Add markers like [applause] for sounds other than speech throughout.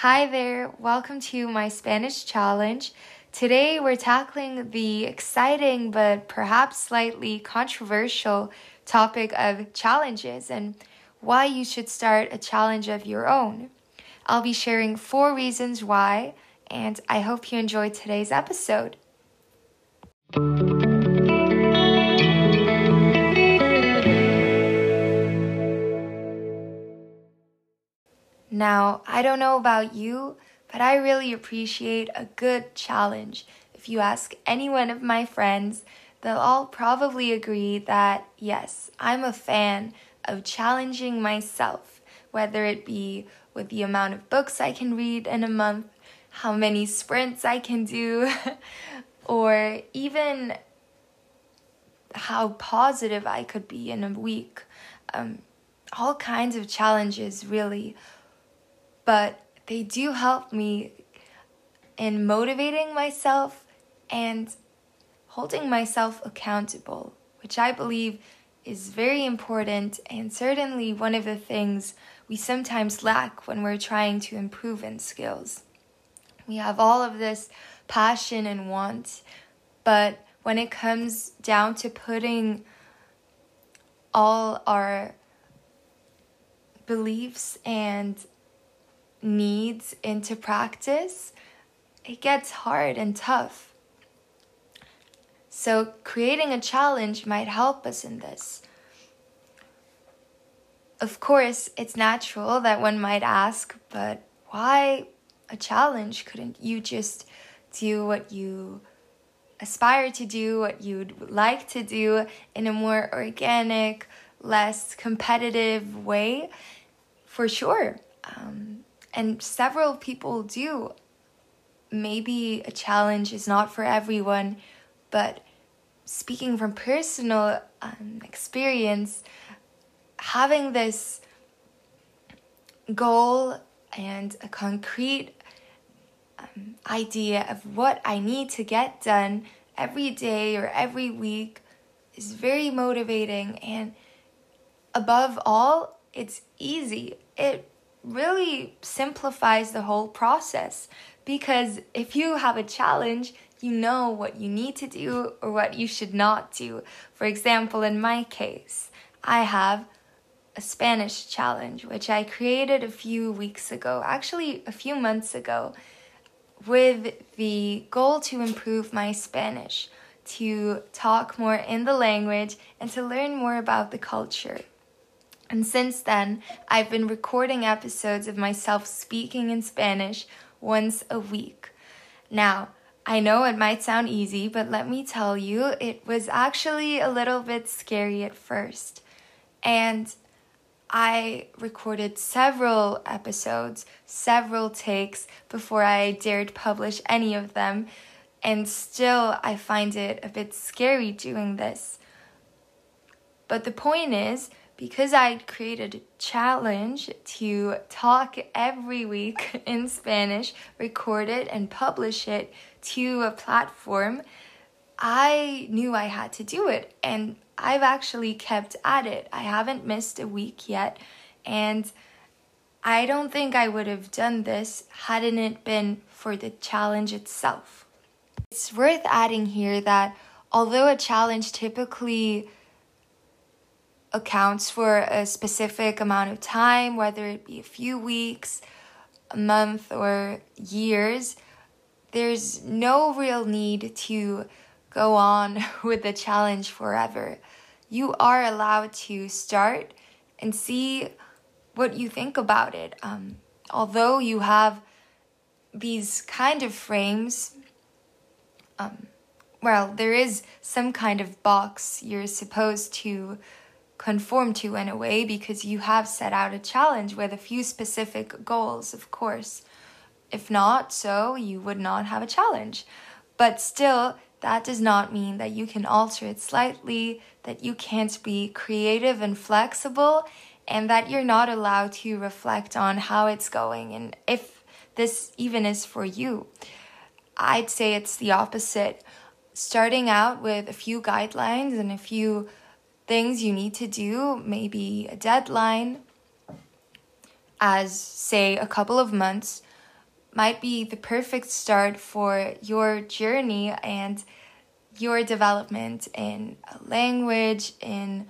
Hi there, welcome to my Spanish challenge. Today we're tackling the exciting but perhaps slightly controversial topic of challenges and why you should start a challenge of your own. I'll be sharing four reasons why, and I hope you enjoy today's episode. Now, I don't know about you, but I really appreciate a good challenge. If you ask any one of my friends, they'll all probably agree that yes, I'm a fan of challenging myself, whether it be with the amount of books I can read in a month, how many sprints I can do, [laughs] or even how positive I could be in a week. Um, all kinds of challenges, really. But they do help me in motivating myself and holding myself accountable, which I believe is very important and certainly one of the things we sometimes lack when we're trying to improve in skills. We have all of this passion and want, but when it comes down to putting all our beliefs and needs into practice, it gets hard and tough. So, creating a challenge might help us in this. Of course, it's natural that one might ask, but why a challenge? Couldn't you just do what you aspire to do, what you'd like to do in a more organic, less competitive way? For sure. Um, and several people do. Maybe a challenge is not for everyone, but speaking from personal um, experience, having this goal and a concrete um, idea of what I need to get done every day or every week is very motivating and above all it's easy it really simplifies the whole process because if you have a challenge you know what you need to do or what you should not do. For example, in my case, I have a Spanish challenge, which I created a few weeks ago, actually, a few months ago, with the goal to improve my Spanish, to talk more in the language, and to learn more about the culture. And since then, I've been recording episodes of myself speaking in Spanish once a week. Now, I know it might sound easy, but let me tell you, it was actually a little bit scary at first. And I recorded several episodes, several takes before I dared publish any of them. And still, I find it a bit scary doing this. But the point is, because I created a challenge to talk every week [laughs] in Spanish, record it, and publish it to a platform, I knew I had to do it. And I've actually kept at it. I haven't missed a week yet. And I don't think I would have done this hadn't it been for the challenge itself. It's worth adding here that although a challenge typically accounts for a specific amount of time, whether it be a few weeks, a month, or years, there's no real need to go on [laughs] with the challenge forever. You are allowed to start and see what you think about it. Um, although you have these kind of frames, um, well, there is some kind of box you're supposed to conform to in a way because you have set out a challenge with a few specific goals, of course. If not so, you would not have a challenge. But still, that does not mean that you can alter it slightly, that you can't be creative and flexible, and that you're not allowed to reflect on how it's going and if this even is for you. I'd say it's the opposite. Starting out with a few guidelines and a few things you need to do, maybe a deadline, as say a couple of months, might be the perfect start for your journey and your development in a language, in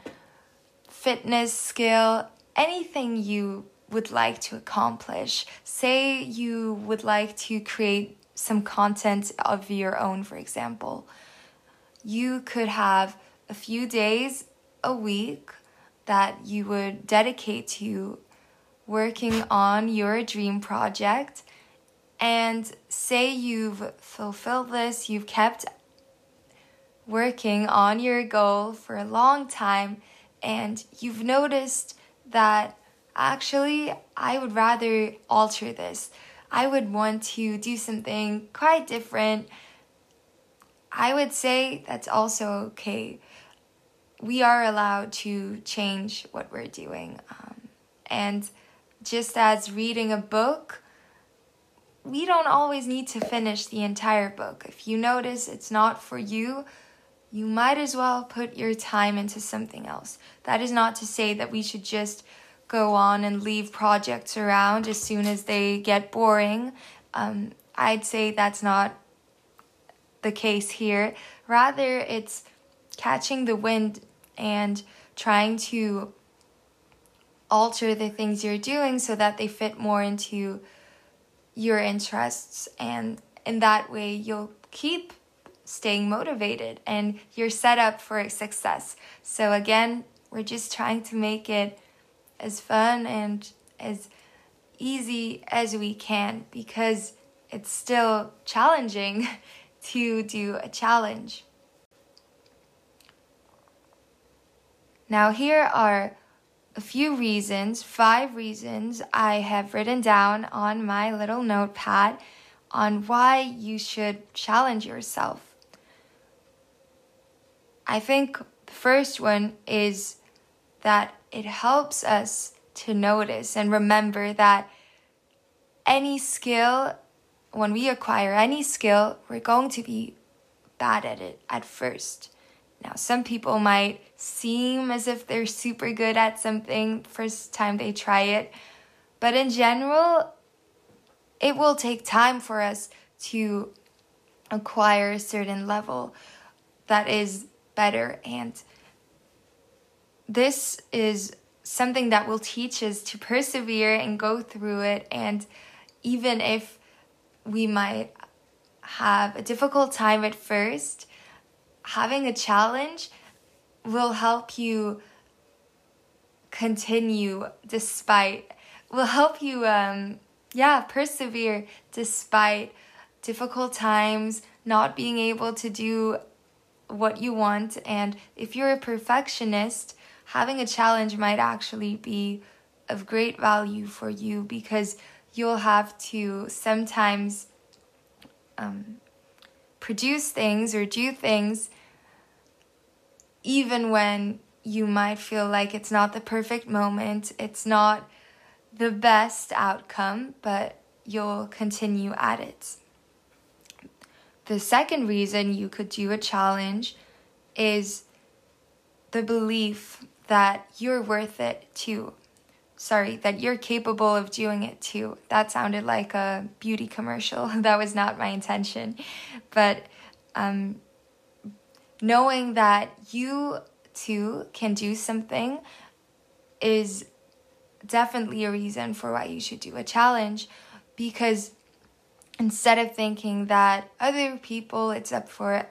fitness skill, anything you would like to accomplish. Say you would like to create some content of your own, for example. You could have a few days a week that you would dedicate to working on your dream project. And say you've fulfilled this, you've kept working on your goal for a long time, and you've noticed that actually I would rather alter this. I would want to do something quite different. I would say that's also okay. We are allowed to change what we're doing. Um, and just as reading a book, we don't always need to finish the entire book. If you notice it's not for you, you might as well put your time into something else. That is not to say that we should just go on and leave projects around as soon as they get boring. Um, I'd say that's not the case here. Rather, it's catching the wind and trying to alter the things you're doing so that they fit more into your interests. And in that way, you'll keep staying motivated and you're set up for success. So, again, we're just trying to make it as fun and as easy as we can because it's still challenging [laughs] to do a challenge. Now, here are a few reasons, five reasons I have written down on my little notepad on why you should challenge yourself. I think the first one is that it helps us to notice and remember that any skill, when we acquire any skill, we're going to be bad at it at first. Now, some people might seem as if they're super good at something first time they try it, but in general, it will take time for us to acquire a certain level that is better and this is something that will teach us to persevere and go through it. And even if we might have a difficult time at first, having a challenge will help you continue despite, will help you, um, yeah, persevere despite difficult times, not being able to do what you want. And if you're a perfectionist, having a challenge might actually be of great value for you because you'll have to sometimes um, produce things or do things even when you might feel like it's not the perfect moment, it's not the best outcome, but you'll continue at it. The second reason you could do a challenge is the belief that you're worth it too. Sorry, that you're capable of doing it too. That sounded like a beauty commercial. [laughs] that was not my intention. But um, knowing that you too can do something is definitely a reason for why you should do a challenge because instead of thinking that other people, it's up for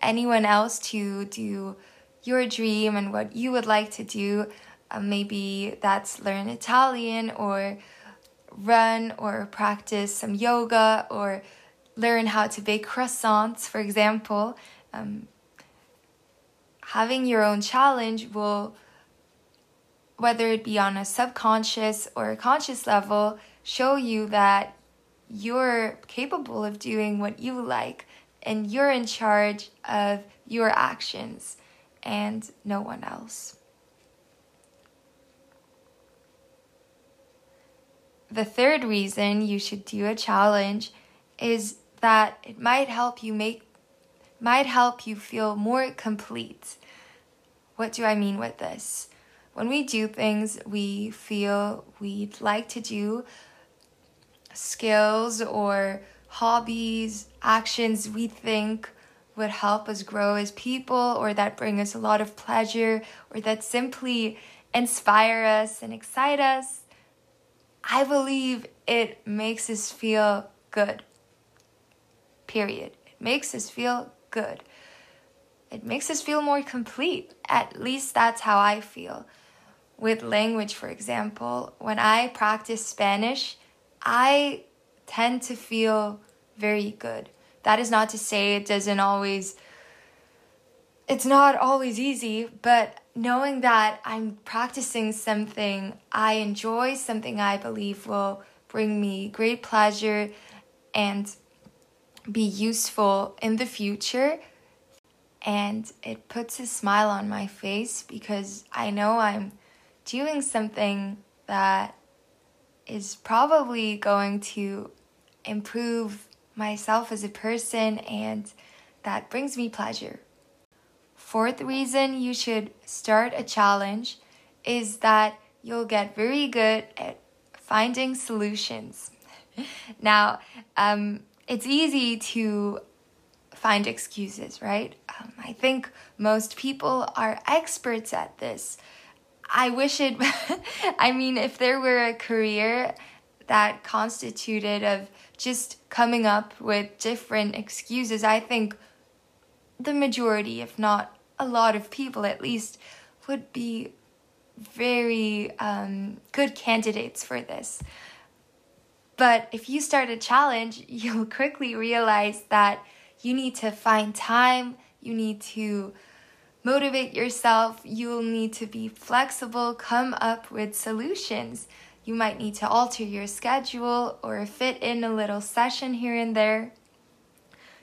anyone else to do your dream and what you would like to do. Uh, maybe that's learn Italian or run or practice some yoga or learn how to bake croissants, for example. Um, having your own challenge will, whether it be on a subconscious or a conscious level, show you that you're capable of doing what you like and you're in charge of your actions and no one else. The third reason you should do a challenge is that it might help you make might help you feel more complete. What do I mean with this? When we do things we feel we'd like to do, skills or hobbies, actions we think would help us grow as people or that bring us a lot of pleasure or that simply inspire us and excite us, I believe it makes us feel good. Period. It makes us feel good. It makes us feel more complete. At least that's how I feel. With language, for example, when I practice Spanish, I tend to feel very good. That is not to say it doesn't always, it's not always easy, but knowing that I'm practicing something I enjoy, something I believe will bring me great pleasure and be useful in the future. And it puts a smile on my face because I know I'm doing something that is probably going to improve myself as a person and that brings me pleasure. Fourth reason you should start a challenge is that you'll get very good at finding solutions. [laughs] now, um, it's easy to find excuses, right? Um, I think most people are experts at this. I wish it, [laughs] I mean, if there were a career that constituted of just coming up with different excuses, I think the majority, if not a lot of people at least, would be very um, good candidates for this. But if you start a challenge, [laughs] you'll quickly realize that you need to find time, you need to motivate yourself, you'll need to be flexible, come up with solutions. You might need to alter your schedule or fit in a little session here and there.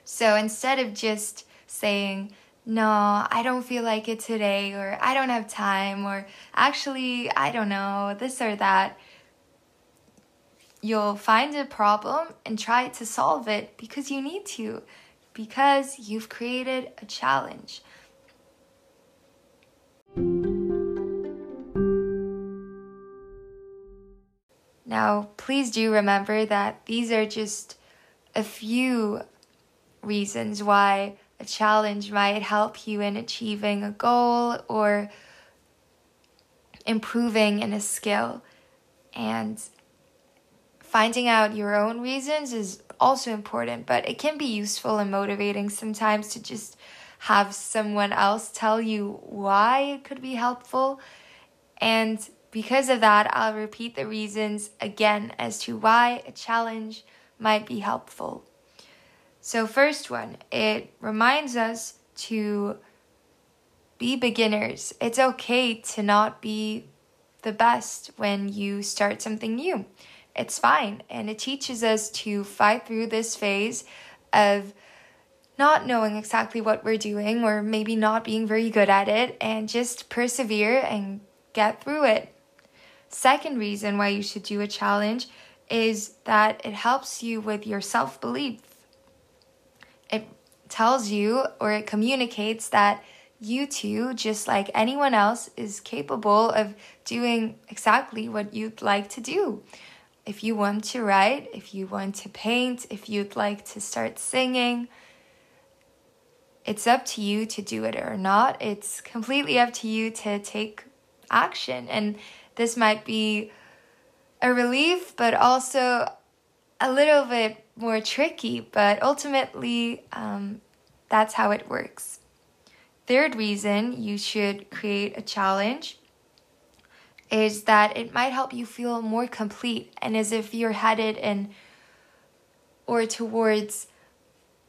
So instead of just saying, no, I don't feel like it today, or I don't have time, or actually, I don't know, this or that, you'll find a problem and try to solve it because you need to, because you've created a challenge. Now, please do remember that these are just a few reasons why a challenge might help you in achieving a goal or improving in a skill. And finding out your own reasons is also important, but it can be useful and motivating sometimes to just have someone else tell you why it could be helpful. And because of that, I'll repeat the reasons again as to why a challenge might be helpful. So, first one, it reminds us to be beginners. It's okay to not be the best when you start something new. It's fine. And it teaches us to fight through this phase of not knowing exactly what we're doing or maybe not being very good at it and just persevere and get through it. Second reason why you should do a challenge is that it helps you with your self belief. Tells you or it communicates that you too, just like anyone else, is capable of doing exactly what you'd like to do. If you want to write, if you want to paint, if you'd like to start singing, it's up to you to do it or not. It's completely up to you to take action. And this might be a relief, but also a little bit more tricky. But ultimately, um, that's how it works. Third reason you should create a challenge is that it might help you feel more complete and as if you're headed in or towards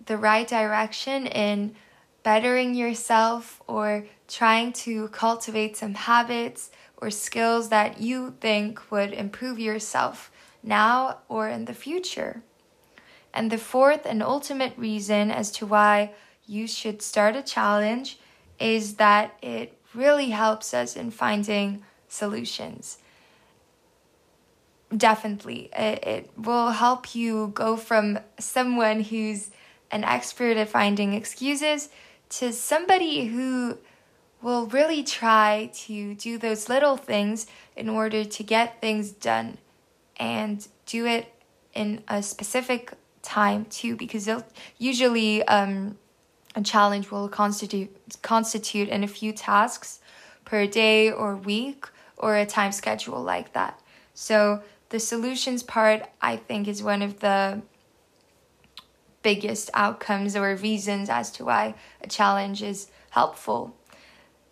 the right direction in bettering yourself or trying to cultivate some habits or skills that you think would improve yourself now or in the future. And the fourth and ultimate reason as to why you should start a challenge is that it really helps us in finding solutions. Definitely, it, it will help you go from someone who's an expert at finding excuses to somebody who will really try to do those little things in order to get things done and do it in a specific time too, because usually um, a challenge will constitute constitute in a few tasks per day or week or a time schedule like that. So the solutions part I think is one of the biggest outcomes or reasons as to why a challenge is helpful.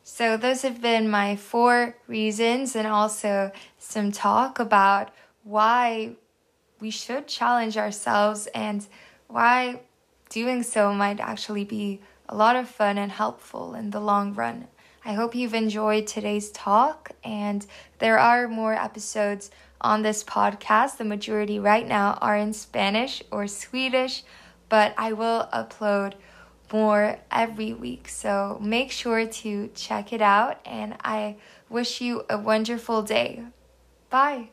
So, those have been my four reasons, and also some talk about why we should challenge ourselves and why doing so might actually be a lot of fun and helpful in the long run. I hope you've enjoyed today's talk, and there are more episodes on this podcast. The majority right now are in Spanish or Swedish, but I will upload more every week. So make sure to check it out, and I wish you a wonderful day. Bye.